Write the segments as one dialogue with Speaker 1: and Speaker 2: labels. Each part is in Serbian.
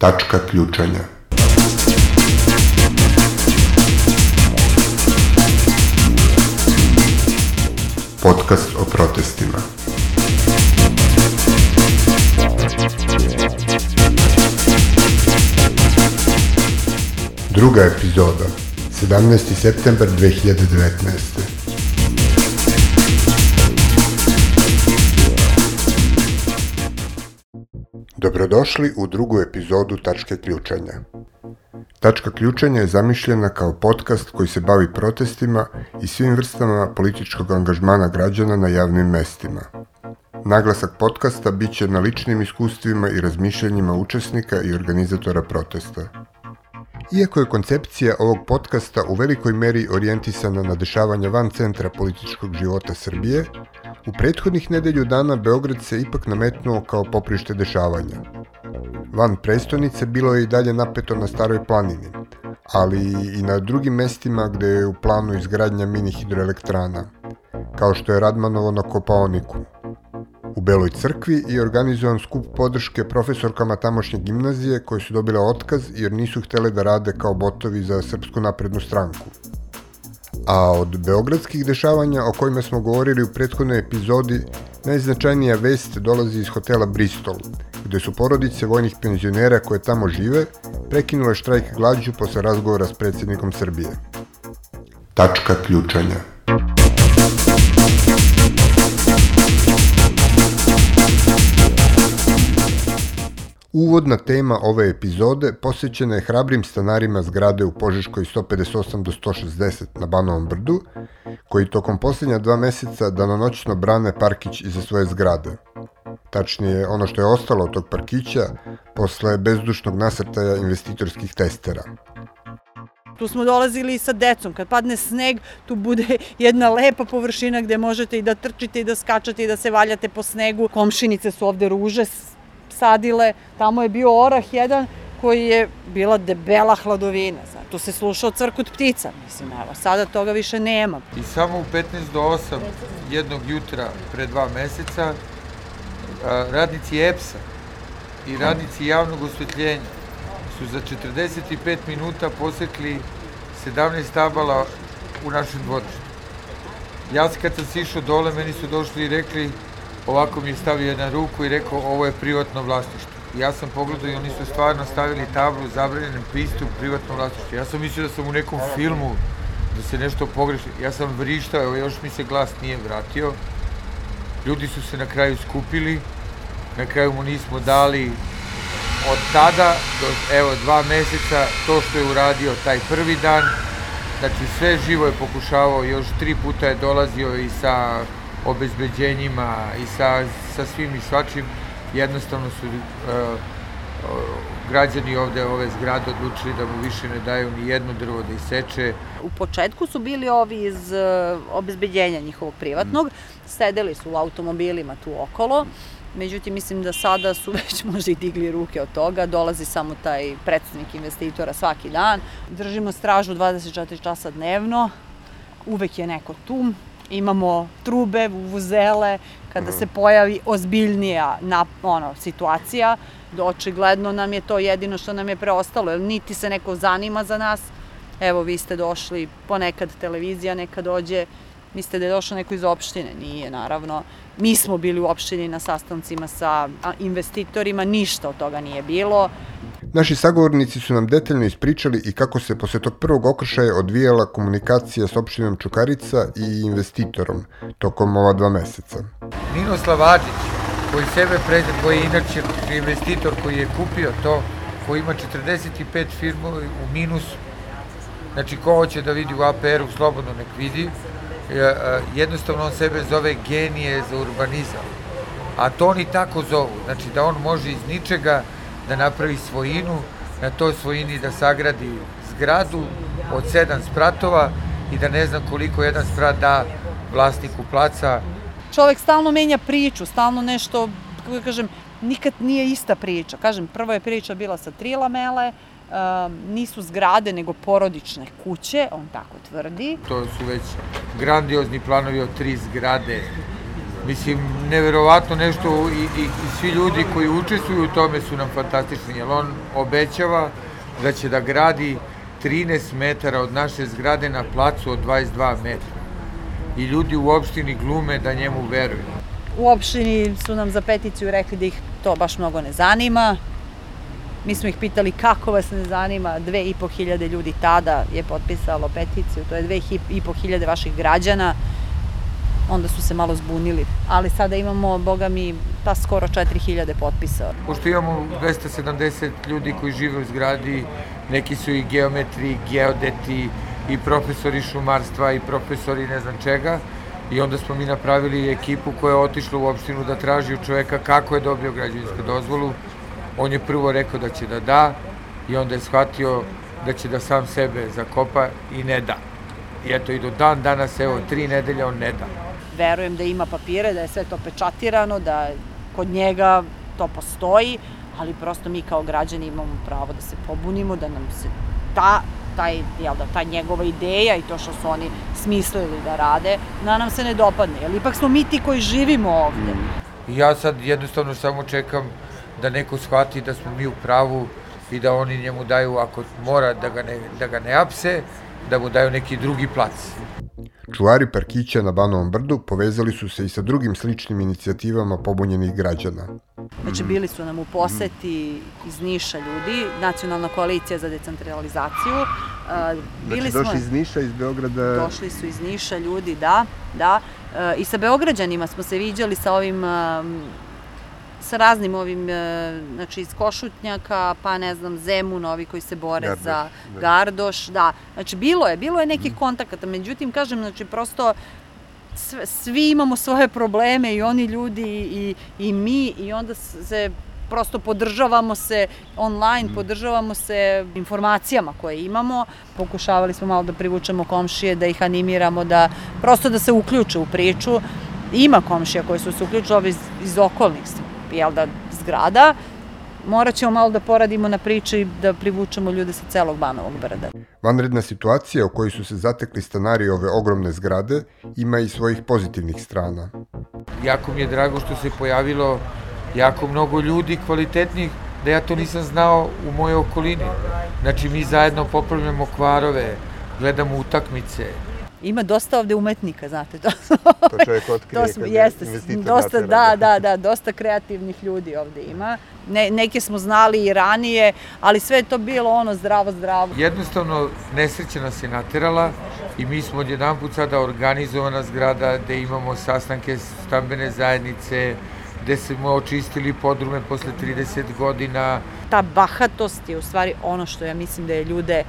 Speaker 1: Tačka ključanja. Podcast o protestima. Druga epizoda. 17. septembar 2019. Dobrodošli u drugu epizodu Tačke ključanja. Tačka ključanja je zamišljena kao podcast koji se bavi protestima i svim vrstama političkog angažmana građana na javnim mestima. Naglasak podcasta bit će na ličnim iskustvima i razmišljanjima učesnika i organizatora protesta. Iako je koncepcija ovog podcasta u velikoj meri orijentisana na dešavanja van centra političkog života Srbije, u prethodnih nedelju dana Beograd se ipak nametnuo kao poprište dešavanja. Van prestonice bilo je i dalje napeto na staroj planini, ali i na drugim mestima gde je u planu izgradnja mini hidroelektrana, kao što je Radmanovo na Kopaoniku. U Beloj crkvi je organizovan skup podrške profesorkama tamošnje gimnazije koje su dobile otkaz jer nisu htele da rade kao botovi za Srpsku naprednu stranku. A od beogradskih dešavanja o kojima smo govorili u prethodnoj epizodi, najznačajnija vest dolazi iz hotela Bristol, gde su porodice vojnih penzionera koje tamo žive prekinule štrajk glađu posle razgovora s predsjednikom Srbije. Tačka ključanja. Uvodna tema ove epizode posvećena je hrabrim stanarima zgrade u Požeškoj 158 do 160 na Banovom brdu, koji tokom posljednja dva meseca danonoćno brane parkić iza svoje zgrade. Tačnije, ono što je ostalo od tog parkića posle bezdušnog nasrtaja investitorskih testera.
Speaker 2: Tu smo dolazili sa decom. Kad padne sneg, tu bude jedna lepa površina gde možete i da trčite i da skačete i da se valjate po snegu. Komšinice su ovde ruže sadile, tamo je bio orah jedan koji je bila debela hladovina. Znači, tu se slušao crkut ptica, mislim, evo, sada toga više nema.
Speaker 3: I samo u 15 do 8 jednog jutra pre dva meseca radnici EPS-a i radnici javnog osvetljenja su za 45 minuta posekli 17 tabala u našem dvorištu. Ja kad sam sišao dole, meni su došli i rekli ovako mi je stavio jedna ruku i rekao ovo je privatno vlasništvo. Ja sam pogledao i oni su stvarno stavili tablu zabranjenim pristup privatnom vlasništvu. Ja sam mislio da sam u nekom filmu, da se nešto pogreši. Ja sam vrištao, još mi se glas nije vratio. Ljudi su se na kraju skupili, na kraju mu nismo dali od tada do evo dva meseca to što je uradio taj prvi dan, znači sve živo je pokušavao, još tri puta je dolazio i sa obezbeđenjima i sa, sa svim i svačim, jednostavno su uh, građani ovde ove zgrade odlučili da mu više ne daju ni jedno drvo da iseče.
Speaker 2: U početku su bili ovi iz uh, obezbeđenja njihovog privatnog, mm. sedeli su u automobilima tu okolo, Međutim, mislim da sada su već možda i digli ruke od toga, dolazi samo taj predstavnik investitora svaki dan. Držimo stražu 24 časa dnevno, uvek je neko tu, imamo trube, vuvuzele, kada se pojavi ozbiljnija na, ono, situacija, da očigledno nam je to jedino što nam je preostalo, jer niti se neko zanima za nas, evo vi ste došli, ponekad televizija neka dođe, mislite da je došao neko iz opštine, nije naravno. Mi smo bili u opštini na sastancima sa investitorima, ništa od toga nije bilo.
Speaker 1: Naši sagovornici su nam detaljno ispričali i kako se posle tog prvog okršaja odvijala komunikacija s opštinom Čukarica i investitorom tokom ova dva meseca.
Speaker 3: Ninoslav Adžić, koji sebe prezent, koji je inače investitor koji je kupio to, koji ima 45 firmu u minusu, znači ko hoće da vidi u APR-u, slobodno nek vidi, jednostavno on sebe zove genije za urbanizam. A to oni tako zovu, znači da on može iz ničega da napravi svojinu, na toj svojini da sagradi zgradu od sedam spratova i da ne znam koliko jedan sprat da vlasniku placa.
Speaker 2: Čovek stalno menja priču, stalno nešto, kako da kažem, nikad nije ista priča. Kažem, prva je priča bila sa tri lamele, um, nisu zgrade nego porodične kuće, on tako tvrdi.
Speaker 3: To su već grandiozni planovi od tri zgrade. Mislim, neverovatno nešto i, i, i svi ljudi koji učestvuju u tome su nam fantastični, jer on obećava da će da gradi 13 metara od naše zgrade na placu od 22 metra. I ljudi u opštini glume da njemu veruju.
Speaker 2: U opštini su nam za peticiju rekli da ih to baš mnogo ne zanima. Mi smo ih pitali kako vas ne zanima, dve i po hiljade ljudi tada je potpisalo peticiju, to je dve i po hiljade vaših građana onda su se malo zbunili. Ali sada imamo, boga mi, pa skoro 4000 potpisa.
Speaker 3: Pošto imamo 270 ljudi koji žive u zgradi, neki su i geometri, geodeti, i profesori šumarstva i profesori ne znam čega, i onda smo mi napravili ekipu koja je otišla u opštinu da traži u čoveka kako je dobio građevinsku dozvolu. On je prvo rekao da će da da i onda je shvatio da će da sam sebe zakopa i ne da. I eto i do dan danas, evo, tri nedelja on ne da
Speaker 2: verujem da ima papire, da je sve to pečatirano, da kod njega to postoji, ali prosto mi kao građani imamo pravo da se pobunimo, da nam se ta taj, jel da, ta njegova ideja i to što su oni smislili da rade, da nam se ne dopadne. Jer ipak smo mi ti koji živimo ovde.
Speaker 3: Ja sad jednostavno samo čekam da neko shvati da smo mi u pravu i da oni njemu daju, ako mora da ga ne, da ga ne apse, da mu daju neki drugi plac.
Speaker 1: Čuvari parkića na Banovom brdu povezali su se i sa drugim sličnim inicijativama pobunjenih građana.
Speaker 2: Znači, bili su nam u poseti iz Niša ljudi, Nacionalna koalicija za decentralizaciju.
Speaker 1: Bili znači, došli smo, iz Niša, iz Beograda?
Speaker 2: Došli su iz Niša ljudi, da, da. I sa Beograđanima smo se viđali sa ovim sa raznim ovim, e, znači iz Košutnjaka, pa ne znam, Zemun, ovi koji se bore Gardoš, za da. Gardoš, da. Znači, bilo je, bilo je nekih mm. kontakata, međutim, kažem, znači, prosto sve, svi imamo svoje probleme i oni ljudi i, i mi i onda se prosto podržavamo se online, mm. podržavamo se informacijama koje imamo. Pokušavali smo malo da privučemo komšije, da ih animiramo, da prosto da se uključe u priču. Ima komšija koji su se uključili iz, iz okolnih jel da, zgrada, morat ćemo malo da poradimo na priči da privučemo ljude sa celog Banovog brda.
Speaker 1: Vanredna situacija u kojoj su se zatekli stanari ove ogromne zgrade ima i svojih pozitivnih strana.
Speaker 3: Jako mi je drago što se pojavilo jako mnogo ljudi kvalitetnih, da ja to nisam znao u mojoj okolini. Znači mi zajedno popravljamo kvarove, gledamo utakmice,
Speaker 2: Ima dosta ovde umetnika, znate, to.
Speaker 1: to čovjek otkrije to smo,
Speaker 2: jeste, dosta, da, da, da, dosta kreativnih ljudi ovde ima. Ne, neke smo znali i ranije, ali sve je to bilo ono zdravo, zdravo.
Speaker 3: Jednostavno, nesreća nas je naterala i mi smo odjedan put sada organizovana zgrada gde imamo sastanke stambene zajednice, gde smo očistili podrume posle 30 godina.
Speaker 2: Ta bahatost je u stvari ono što ja mislim da je ljude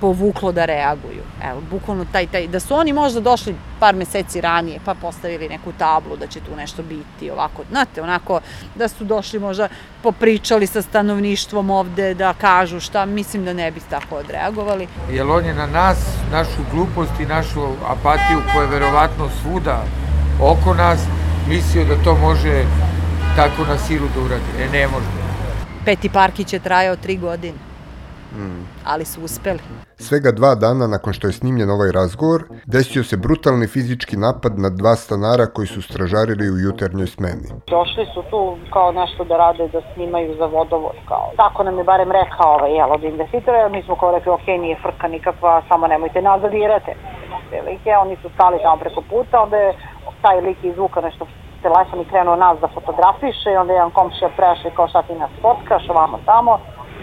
Speaker 2: povuklo da reaguju. Evo, bukvalno taj, taj, da su oni možda došli par meseci ranije, pa postavili neku tablu da će tu nešto biti, ovako, znate, onako, da su došli možda, popričali sa stanovništvom ovde, da kažu šta, mislim da ne bi tako odreagovali.
Speaker 3: Jer on je na nas, našu glupost i našu apatiju, koja je verovatno svuda oko nas, mislio da to može tako na silu da uradi. E, ne može.
Speaker 2: Peti Parkić je trajao tri godine. Mm. Ali su uspeli.
Speaker 1: Svega dva dana nakon što je snimljen ovaj razgovor, desio se brutalni fizički napad na dva stanara koji su stražarili u jutarnjoj smeni.
Speaker 4: Došli su tu kao nešto da rade, da snimaju za vodovod. Kao. Tako nam je barem rekao ovaj, jel, od investitora, mi smo kao rekli, ok, nije frka nikakva, samo nemojte nazad Velike, oni su stali tamo preko puta, onda je taj lik izvuka nešto telefon i krenuo nas da fotografiše i onda je jedan komšija prešli kao šta ti nas fotkaš, ovamo tamo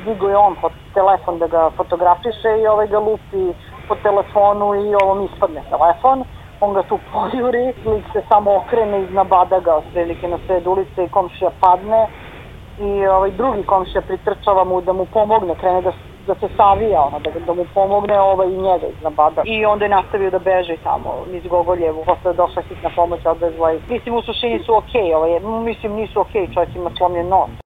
Speaker 4: digo je on telefon da ga fotografiše i ovaj ga lupi po telefonu i ovom ispadne telefon. On ga tu pojuri, lik se samo okrene iz nabada ga otprilike na sred ulice i komšija padne i ovaj drugi komšija pritrčava mu da mu pomogne, krene da da se savija, ono, da, da mu pomogne ovaj i njega iz nabada. I onda je nastavio da beže tamo iz Gogoljevu, posle došla hitna pomoć, odvezla i mislim u suštini su okej, okay, ovaj, mislim nisu okej, okay, čovjek ima slomljen nos.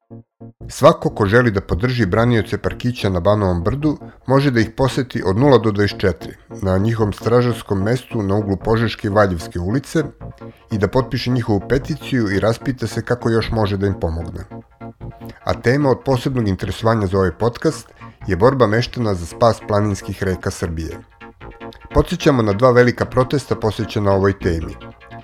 Speaker 1: Svako ko želi da podrži branioce parkića na Banovom brdu može da ih poseti od 0 do 24 na njihovom stražarskom mestu na uglu Požeške i Valjevske ulice i da potpiše njihovu peticiju i raspita se kako još može da im pomogne. A tema od posebnog interesovanja za ovaj podcast je borba meštana za spas planinskih reka Srbije. Podsećamo na dva velika protesta posvećena ovoj temi.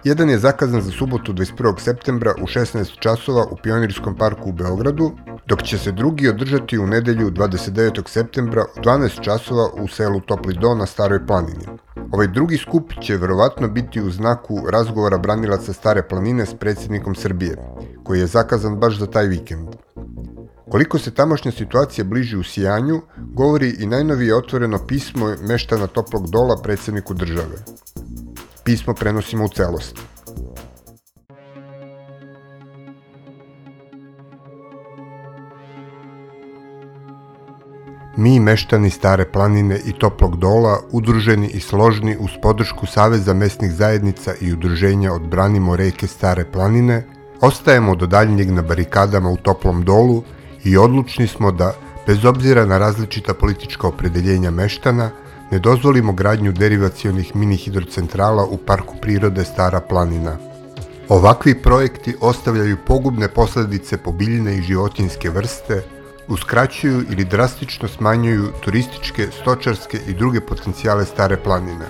Speaker 1: Jedan je zakazan za subotu 21. septembra u 16 časova u Pionirskom parku u Beogradu, dok će se drugi održati u nedelju 29. septembra u 12 časova u selu Topli Do na Staroj planini. Ovaj drugi skup će verovatno biti u znaku razgovora branilaca Stare planine s predsjednikom Srbije, koji je zakazan baš za taj vikend. Koliko se tamošnja situacija bliži u sijanju, govori i najnovije otvoreno pismo meštana Toplog dola predsjedniku države. Pismo prenosimo u celosti. Mi, meštani Stare planine i Toplog dola, udruženi i složni uz podršku Saveza mesnih zajednica i udruženja Odbranimo reke Stare planine, ostajemo do daljnjeg na barikadama u Toplom dolu i odlučni smo da, bez obzira na različita politička opredeljenja meštana, ne dozvolimo gradnju derivacionih mini hidrocentrala u Parku prirode Stara planina. Ovakvi projekti ostavljaju pogubne posledice po biljne i životinske vrste, uskraćuju ili drastično smanjuju turističke, stočarske i druge potencijale Stare planine.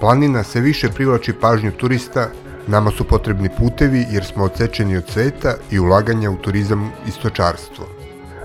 Speaker 1: Planina se više privlači pažnju turista, nama su potrebni putevi jer smo odsečeni od sveta i ulaganja u turizam i stočarstvo.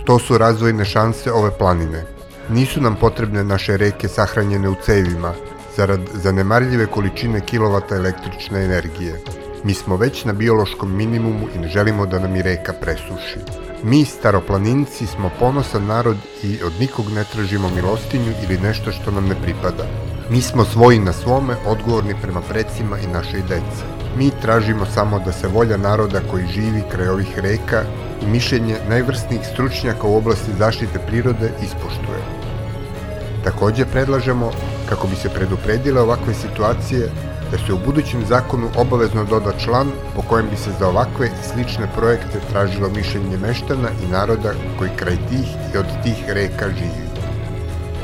Speaker 1: To su razvojne šanse ove planine. Nisu nam potrebne naše reke sahranjene u cevima, zarad zanemarljive količine kilovata električne energije. Mi smo već na biološkom minimumu i ne želimo da nam i reka presuši. Mi, staroplaninci, smo ponosan narod i od nikog ne tražimo milostinju ili nešto što nam ne pripada. Mi smo svoji na svome, odgovorni prema predsima i našoj deci. Mi tražimo samo da se volja naroda koji živi kraj ovih reka i mišljenje najvrstnijih stručnjaka u oblasti zaštite prirode ispoštuje. Takođe predlažemo, kako bi se predupredile ovakve situacije, da se u budućem zakonu obavezno doda član po kojem bi se za ovakve i slične projekte tražilo mišljenje meštana i naroda koji kraj tih i od tih reka živi.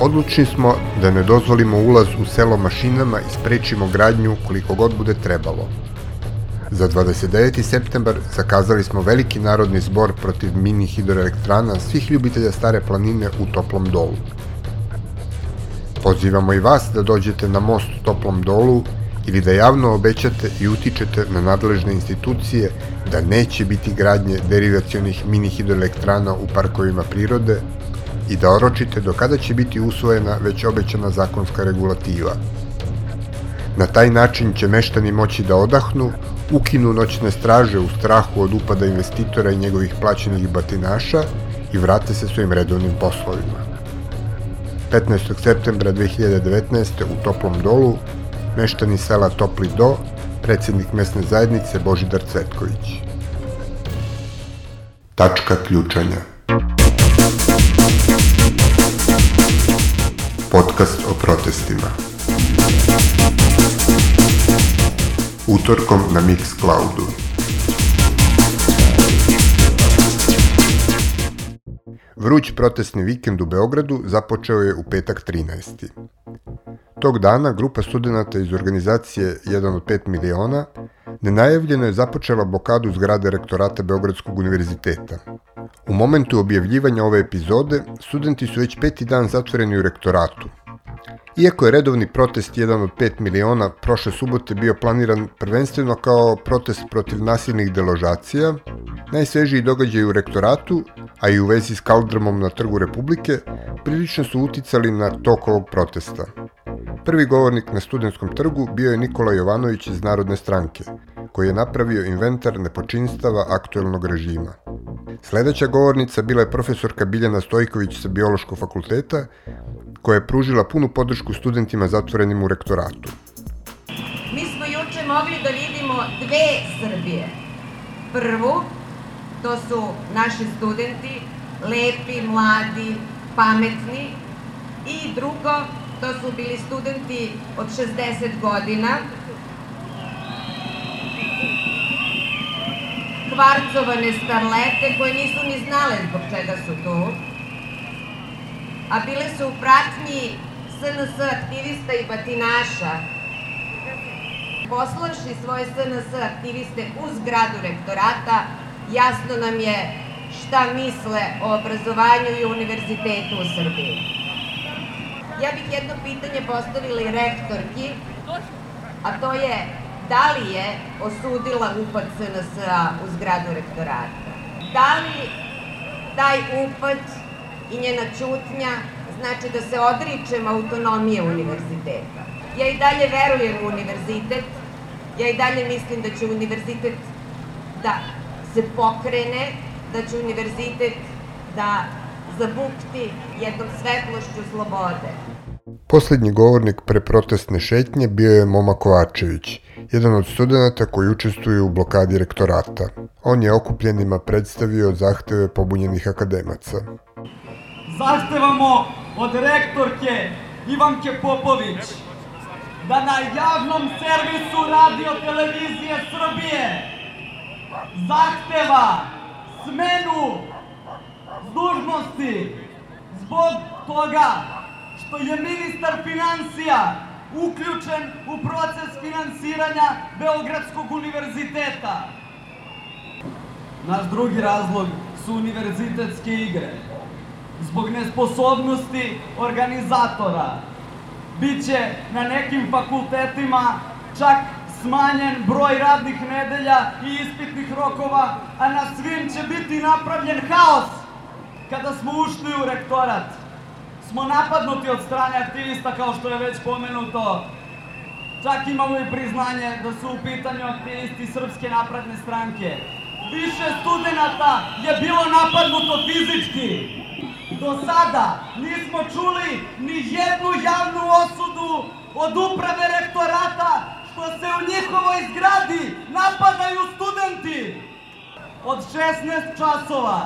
Speaker 1: Odlučni smo da ne dozvolimo ulaz u selo mašinama i sprečimo gradnju koliko god bude trebalo. Za 29. septembar zakazali smo veliki narodni zbor protiv mini hidroelektrana svih ljubitelja stare planine u Toplom dolu. Pozivamo i vas da dođete na most u Toplom dolu ili da javno obećate i utičete na nadležne institucije da neće biti gradnje derivacionih mini hidroelektrana u parkovima prirode i da oročite do kada će biti usvojena već obećana zakonska regulativa. Na taj način će meštani moći da odahnu, ukinu noćne straže u strahu od upada investitora i njegovih plaćenih batinaša i vrate se svojim redovnim poslovima. 15. septembra 2019. u Toplom dolu meštani sela Topli Do, predsjednik mesne zajednice Božidar Cvetković. Tačka ključanja Podcast o protestima Utorkom na Mixcloudu Vruć protestni vikend u Beogradu započeo je u petak 13. Tog dana grupa studenta iz organizacije 1 od 5 miliona nenajavljeno je započela blokadu zgrade rektorata Beogradskog univerziteta. U momentu objavljivanja ove epizode, studenti su već peti dan zatvoreni u rektoratu. Iako je redovni protest 1 od 5 miliona prošle subote bio planiran prvenstveno kao protest protiv nasilnih deložacija, najsvežiji događaj u rektoratu, a i u vezi s kaldrmom na Trgu Republike, prilično su uticali na tok ovog protesta. Prvi govornik na studentskom trgu bio je Nikola Jovanović iz Narodne stranke, koji je napravio inventar nepočinstava aktuelnog režima. Sledeća govornica bila je profesorka Biljana Stojković sa Biološkog fakulteta, koja je pružila punu podršku studentima zatvorenim u rektoratu.
Speaker 5: Mi smo juče mogli da vidimo dve Srbije. Prvu, to su naši studenti, lepi, mladi, pametni, i drugo, to su bili studenti od 60 godina, kvarcovane starlete koje nisu ni znale zbog čega su tu, a bile su u pratnji SNS aktivista i batinaša, poslavši svoje SNS aktiviste u zgradu rektorata, jasno nam je šta misle o obrazovanju i univerzitetu u Srbiji. Ja bih jedno pitanje postavila i rektorki, a to je da li je osudila upad SNS-a u zgradu rektorata? Da li taj upad i njena čutnja znači da se odričem autonomije univerziteta? Ja i dalje verujem u univerzitet, ja i dalje mislim da će univerzitet da se pokrene, da će univerzitet da zabukti jednom svetlošću slobode.
Speaker 1: Poslednji govornik pre protestne šetnje bio je Moma Kovačević, jedan od studenta koji učestvuju u blokadi rektorata. On je okupljenima predstavio zahteve pobunjenih akademaca.
Speaker 6: Zahtevamo od rektorke Ivanke Popović da na javnom servisu radio televizije Srbije zahteva smenu dužnosti zbog toga što je ministar financija uključen u proces finansiranja Beogradskog univerziteta. Naš drugi razlog su univerzitetske igre. Zbog nesposobnosti organizatora biće na nekim fakultetima čak smanjen broj radnih nedelja i ispitnih rokova, a na svim će biti napravljen haos. Kada smo ušli u rektorat, smo napadnuti od strane aktivista, kao što je već pomenuto. Čak imamo i priznanje da su u pitanju aktivisti Srpske napredne stranke. Više studenta je bilo napadnuto fizički. Do sada nismo čuli ni jednu javnu osudu od uprave rektorata što se u njihovoj zgradi napadaju studenti. Od 16 časova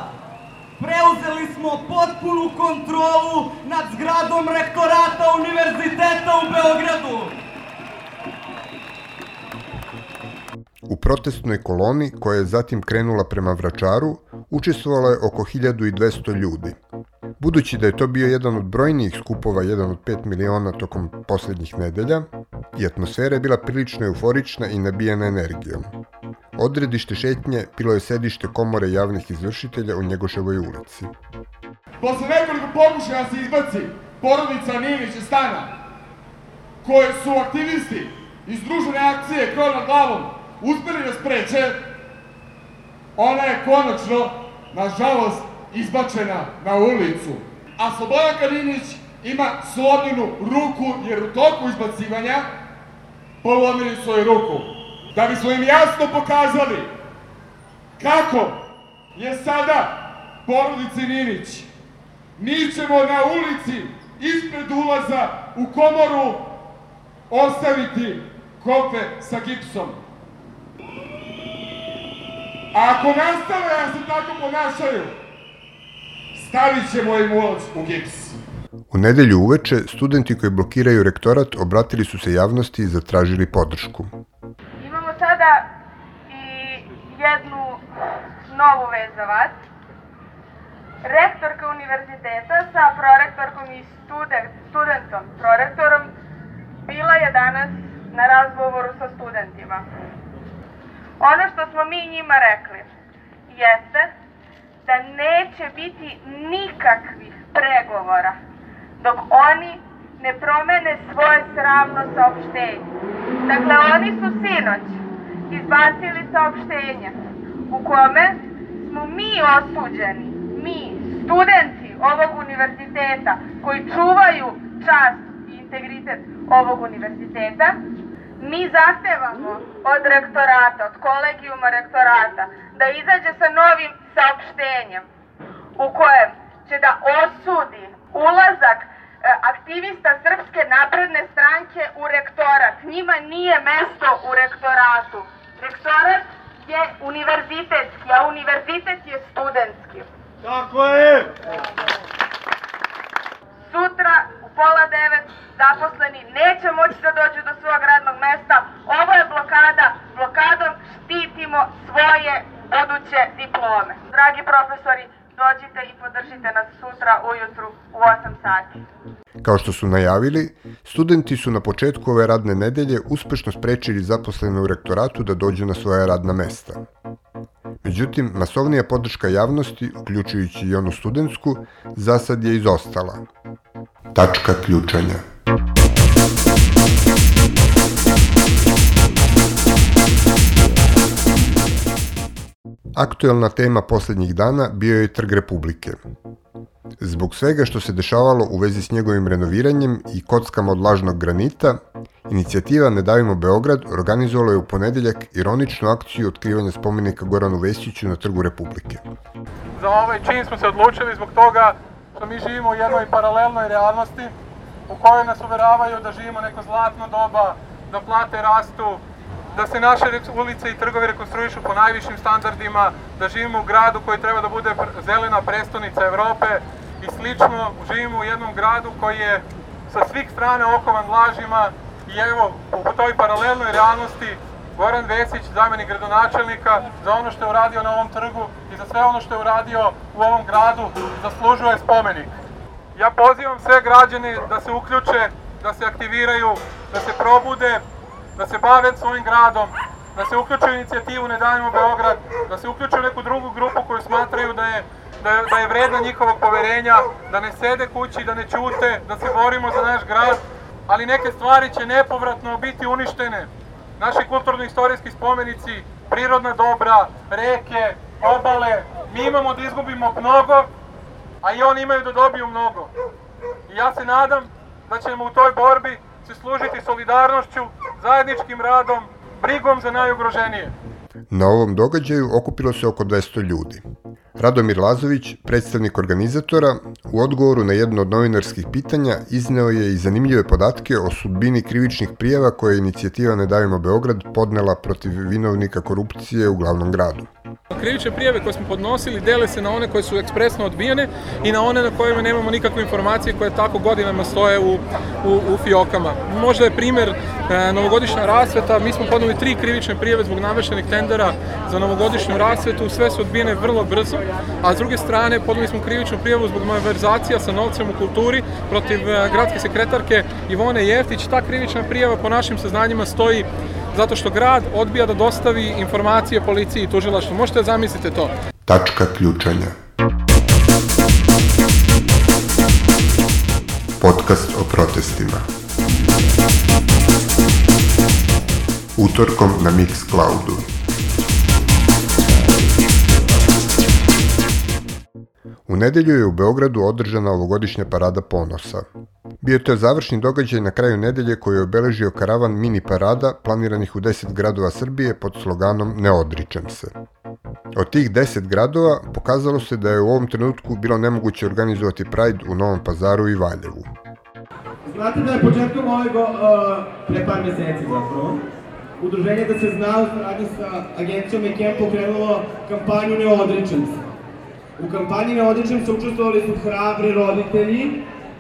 Speaker 6: preuzeli smo potpunu kontrolu nad zgradom rektorata Univerziteta u Beogradu.
Speaker 1: U protestnoj koloni, koja je zatim krenula prema Vračaru, učestvovalo je oko 1200 ljudi. Budući da je to bio jedan od brojnijih skupova, jedan od 5 miliona tokom poslednjih nedelja, i atmosfera je bila prilično euforična i nabijena energijom. Odredište šetnje bilo je sedište komore javnih izvršitelja u Njegoševoj ulici.
Speaker 7: Posle nekoliko pokušaja se izbaci porodica Ninić stana, koje su aktivisti iz družene akcije Krov nad glavom uspeli da spreče, ona je konačno, nažalost, izbačena na ulicu. A Slobodan Kalinić ima slomljenu ruku, jer u toku izbacivanja polomili svoju ruku. Da bismo im jasno pokazali kako je sada porodici Ninić. Mi ćemo na ulici ispred ulaza u komoru ostaviti kofe sa gipsom. A ako nastave da se tako ponašaju, stavit ćemo im ulaz u gips.
Speaker 1: U nedelju uveče, studenti koji blokiraju rektorat obratili su se javnosti i zatražili podršku.
Speaker 8: Imamo sada i jednu novu vez za vas. Rektorka univerziteta sa prorektorkom i student, studentom, prorektorom, bila je danas na razgovoru sa studentima. Ono što smo mi njima rekli jeste da neće biti nikakvih pregovora dok oni ne promene svoje sravno saopštenje. Dakle, oni su sinoć izbacili saopštenje u kome smo mi osuđeni, mi, studenti ovog univerziteta koji čuvaju čast i integritet ovog univerziteta, mi zahtevamo od rektorata, od kolegijuma rektorata, da izađe sa novim saopštenjem u kojem će da osudi ulazak E, aktivista Srpske napredne stranke u rektorat. Njima nije mesto u rektoratu. Rektorat je univerzitetski, a univerzitet je studentski.
Speaker 7: Tako je!
Speaker 8: Sutra u pola devet zaposleni neće moći da dođu do svog radnog mesta. Ovo je blokada. Blokadom štitimo svoje buduće diplome. Dragi profesori, dođite i podržite nas sutra ujutru u 8 sati.
Speaker 1: Kao što su najavili, studenti su na početku ove radne nedelje uspešno sprečili zaposlene u rektoratu da dođu na svoja radna mesta. Međutim, masovnija podrška javnosti, uključujući i onu studentsku, za sad je izostala. Tačka ključanja. Aktuelna tema poslednjih dana bio je Trg Republike. Zbog svega što se dešavalo u vezi s njegovim renoviranjem i kockama od lažnog granita, inicijativa Ne davimo Beograd organizovala je u ponedeljak ironičnu akciju otkrivanja spomenika Goranu Vesiću na Trgu Republike.
Speaker 9: Za ovaj čin smo se odlučili zbog toga što mi živimo u jednoj paralelnoj realnosti u kojoj nas uveravaju da živimo neko zlatno doba, da plate rastu, da se naše ulice i trgovi rekonstruišu po najvišim standardima, da živimo u gradu koji treba da bude zelena prestonica Evrope i slično. Živimo u jednom gradu koji je sa svih strana okovan lažima i evo, u toj paralelnoj realnosti Goran Vesić, zamenik gradonačelnika, za ono što je uradio na ovom trgu i za sve ono što je uradio u ovom gradu, zaslužuje spomenik. Ja pozivam sve građane da se uključe, da se aktiviraju, da se probude, da se bave svojim gradom, da se uključe u inicijativu Ne davimo Beograd, da se uključe u neku drugu grupu koju smatraju da je, da, je, da je vredna njihovog poverenja, da ne sede kući, da ne ćute, da se borimo za naš grad, ali neke stvari će nepovratno biti uništene. Naši kulturno-istorijski spomenici, prirodna dobra, reke, obale, mi imamo da izgubimo mnogo, a i oni imaju da dobiju mnogo. I ja se nadam da ćemo u toj borbi se služiti solidarnošću, zajedničkim radom, brigom za najugroženije.
Speaker 1: Na ovom događaju okupilo se oko 200 ljudi. Radomir Lazović, predstavnik organizatora, u odgovoru na jedno od novinarskih pitanja izneo je i zanimljive podatke o sudbini krivičnih prijava koje je inicijativa Ne davimo Beograd podnela protiv vinovnika korupcije u glavnom gradu.
Speaker 9: Krivične prijave koje smo podnosili dele se na one koje su ekspresno odbijene i na one na kojima nemamo nikakve informacije koje tako godinama stoje u, u, u fiokama. Možda je primer e, novogodišnja rasveta, mi smo podneli tri krivične prijave zbog navešenih tendera za novogodišnju rasvetu, sve su odbijene vrlo brzo, a s druge strane podneli smo krivičnu prijavu zbog malverzacija sa novcem u kulturi protiv e, gradske sekretarke Ivone Jeftić. Ta krivična prijava po našim saznanjima stoji zato što grad odbija da dostavi informacije policiji i tužilaštvu. Možete da zamislite to.
Speaker 1: Tačka ključanja. Podcast o protestima. Utorkom na Mixcloudu. U nedelju je u Beogradu održana ovogodišnja parada ponosa. Bio to je završni događaj na kraju nedelje koji je obeležio karavan mini parada planiranih u 10 gradova Srbije pod sloganom Ne odričem se. Od tih 10 gradova pokazalo se da je u ovom trenutku bilo nemoguće organizovati Pride u Novom pazaru i Valjevu.
Speaker 10: Znate da je početkom ove go, uh, pre par meseci zapravo, udruženje da se zna u sa agencijom EKEM pokrenulo kampanju Ne odričem se. U kampanji Ne odričem se učestvovali su hrabri roditelji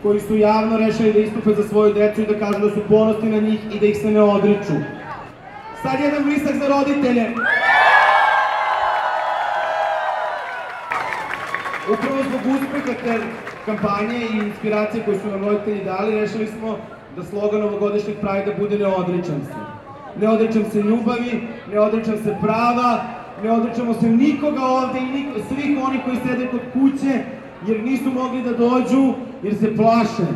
Speaker 10: koji su javno rešili da istupe za svoju decu i da kažu da su ponosni na njih i da ih se ne odriču. Sad jedan blisak za roditelje. Upravo zbog uspeha te kampanje i inspiracije koje su nam roditelji dali, rešili smo da slogan ovogodišnjeg Prajda bude ne odričam se. Ne odričam se ljubavi, ne odričam se prava, ne odričamo se nikoga ovde i svih oni koji sede kod kuće, jer nisu mogli da dođu, jer se plaše.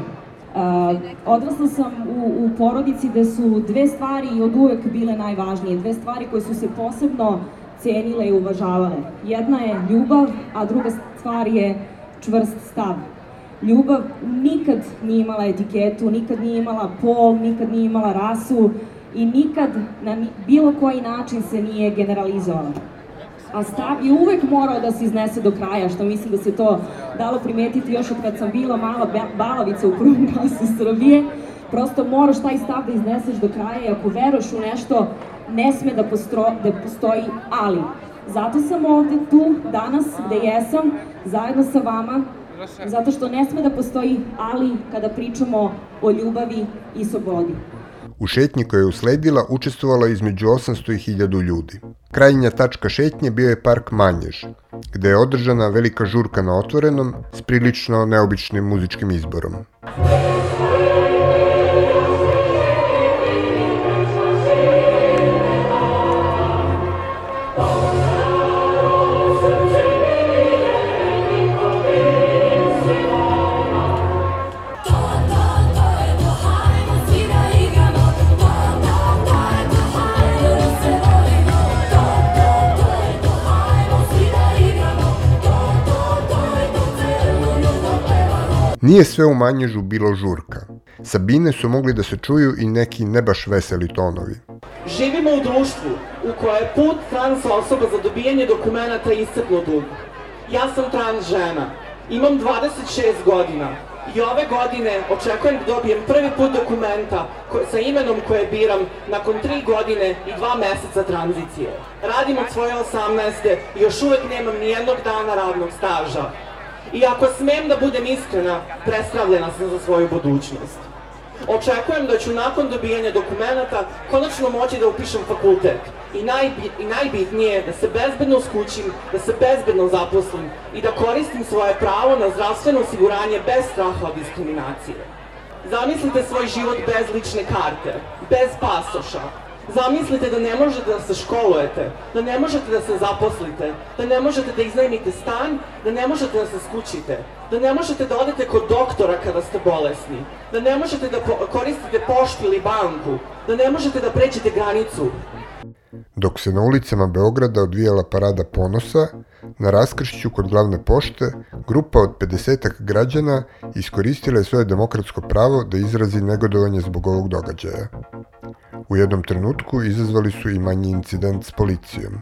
Speaker 11: Uh, odrasla sam u, u porodici gde su dve stvari od uvek bile najvažnije, dve stvari koje su se posebno cenile i uvažavale. Jedna je ljubav, a druga stvar je čvrst stav. Ljubav nikad nije imala etiketu, nikad nije imala pol, nikad nije imala rasu i nikad na bilo koji način se nije generalizovala a stav je uvek morao da se iznese do kraja, što mislim da se to dalo primetiti još od kad sam bila mala balavica u prvom klasu Srbije. Prosto moraš taj stav da izneseš do kraja i ako veroš u nešto, ne sme da, postro, da postoji ali. Zato sam ovde tu danas gde jesam, zajedno sa vama, zato što ne sme da postoji ali kada pričamo o ljubavi i slobodi.
Speaker 1: U šetnji koja je usledila učestvovala između 800 i 1000 ljudi. Krajnja tačka šetnje bio je park Manjež, gde je održana velika žurka na otvorenom s prilično neobičnim muzičkim izborom. Nije sve u manježu bilo žurka. Sa bine su mogli da se čuju i neki ne baš veseli tonovi.
Speaker 12: Živimo u društvu u koje je put trans osoba za dobijanje dokumenta iscrpno dug. Ja sam trans žena, imam 26 godina i ove godine očekujem da dobijem prvi put dokumenta sa imenom koje biram nakon 3 godine i 2 meseca tranzicije. Radim od svoje 18. i još uvek nemam ni jednog dana radnog staža. I ako smem da budem iskrena, prestravljena sam za svoju budućnost. Očekujem da ću nakon dobijanja dokumenta konačno moći da upišem fakultet. I, najbi, I najbitnije je da se bezbedno skućim, da se bezbedno zaposlim i da koristim svoje pravo na zdravstveno osiguranje bez straha od diskriminacije. Zamislite svoj život bez lične karte, bez pasoša, Zamislite da ne možete da se školujete, da ne možete da se zaposlite, da ne možete da iznajmite stan, da ne možete da se skućite, da ne možete da odete kod doktora kada ste bolesni, da ne možete da koristite poštu ili banku, da ne možete da pređete granicu.
Speaker 1: Dok se na ulicama Beograda odvijala parada ponosa, na raskršću kod glavne pošte, grupa od 50 građana iskoristila je svoje demokratsko pravo da izrazi negodovanje zbog ovog događaja. U jednom trenutku izazvali su i manji incident s policijom.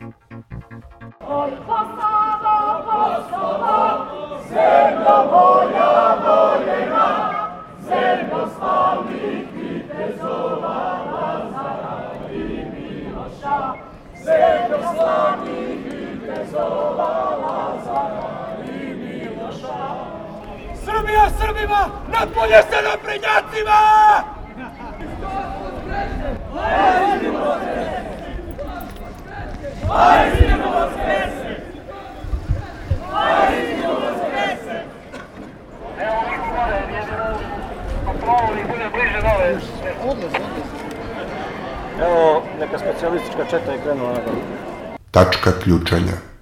Speaker 1: Oj, Kosova, Kosova, zemlja moja voljena.
Speaker 13: Srbija Srbima, napolje se naprednjacima!
Speaker 14: Evo, neka specijalistička četa je krenula na
Speaker 1: Tačka ključanja.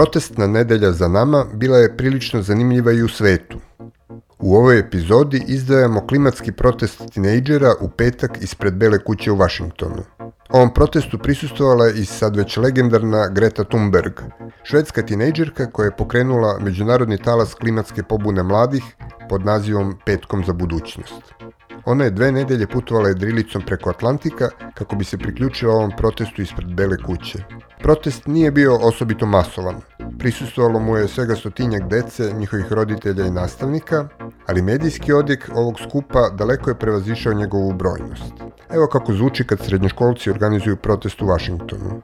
Speaker 1: Protestna nedelja za nama bila je prilično zanimljiva i u svetu. U ovoj epizodi izdajamo klimatski protest tinejdžera u petak ispred Bele kuće u Vašingtonu. Ovom protestu prisustovala i sad već legendarna Greta Thunberg, švedska tinejdžerka koja je pokrenula međunarodni talas klimatske pobune mladih pod nazivom Petkom za budućnost. Ona je dve nedelje putovala jedrilicom preko Atlantika kako bi se priključila ovom protestu ispred Bele kuće. Protest nije bio osobito masovan. Prisustovalo mu je svega stotinjak dece, njihovih roditelja i nastavnika, ali medijski odjek ovog skupa daleko je prevazišao njegovu brojnost. Evo kako zvuči kad srednjoškolci organizuju protest u Vašingtonu.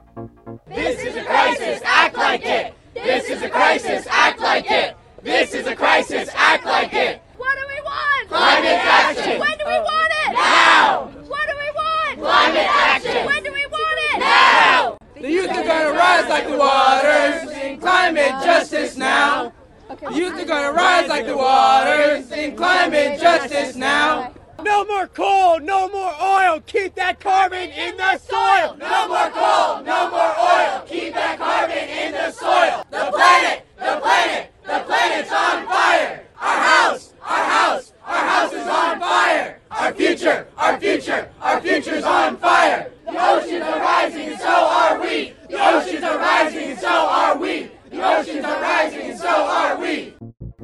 Speaker 1: This is a crisis, act like it! This is a crisis, act like it! This is a crisis, act like it!
Speaker 15: What do we want?
Speaker 1: Climate action!
Speaker 15: When do we want it?
Speaker 1: Now!
Speaker 15: What do we want?
Speaker 1: Climate action!
Speaker 15: When do we want it?
Speaker 1: Now!
Speaker 13: The youth are gonna rise like the waters climate justice now. The youth are gonna rise like the waters in climate justice now. No more coal, no more oil, keep that carbon in the soil.
Speaker 1: No more coal, no more oil, keep that carbon in the soil. The planet, the planet, the planet's on fire. Our house, our house, our house is on fire. Our future, our future, our future's on fire. The oceans are rising and so are we. The oceans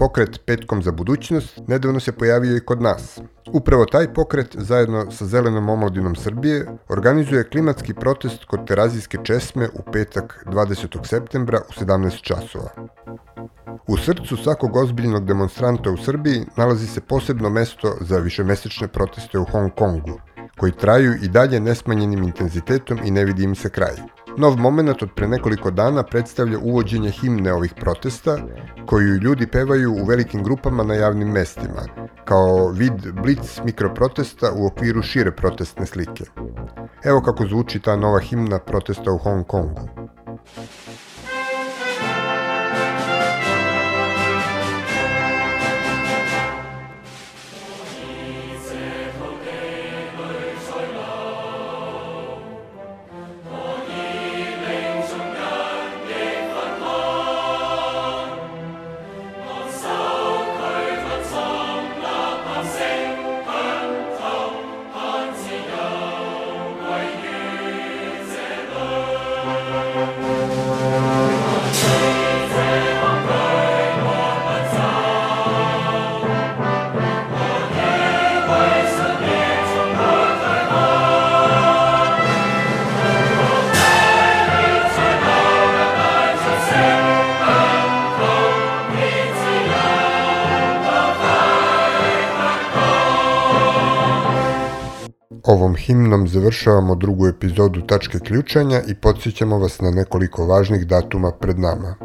Speaker 1: Pokret Petkom za budućnost nedavno se pojavio i kod nas. Upravo taj pokret, zajedno sa Zelenom omladinom Srbije, organizuje klimatski protest kod Terazijske česme u petak 20. septembra u 17 časova. U srcu svakog ozbiljnog demonstranta u Srbiji nalazi se posebno mesto za višemesečne proteste u Hong Kongu, koji traju i dalje nesmanjenim intenzitetom i ne vidi im se kraj. Nov moment od pre nekoliko dana predstavlja uvođenje himne ovih protesta, koju ljudi pevaju u velikim grupama na javnim mestima, kao vid blitz mikroprotesta u okviru šire protestne slike. Evo kako zvuči ta nova himna protesta u Hong Kongu. Ovom himnom završavamo drugu epizodu Tačke ključanja i podsjećamo vas na nekoliko važnih datuma pred nama.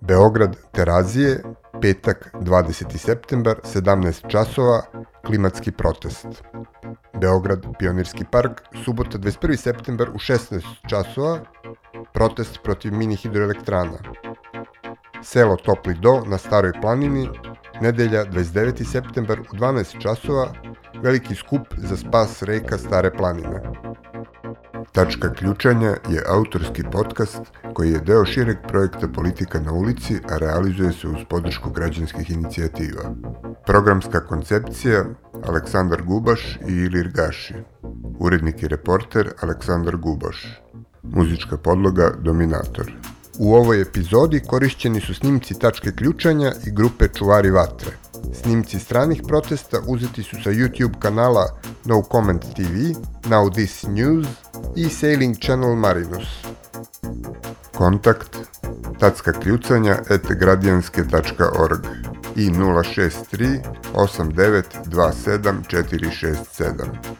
Speaker 1: Beograd, Terazije, petak 20. septembar, 17 časova, klimatski protest. Beograd, Pionirski park, subota 21. septembar u 16 časova, protest protiv mini hidroelektrana. Selo Topli Do na Staroj planini, nedelja 29. septembar u 12 časova, veliki skup za spas reka Stare planine. Tačka ključanja je autorski podcast koji je deo šireg projekta Politika na ulici, a realizuje se uz podršku građanskih inicijativa. Programska koncepcija Aleksandar Gubaš i Ilir Gaši. Urednik i reporter Aleksandar Gubaš. Muzička podloga Dominator. U ovoj epizodi korišćeni su snimci tačke ključanja i grupe Čuvari vatre. Snimci stranih protesta uzeti su sa YouTube kanala No Comment TV, Now This News i Sailing Channel Marinus. Kontakt tacka kljucanja gradijanske.org i 063 8927 467.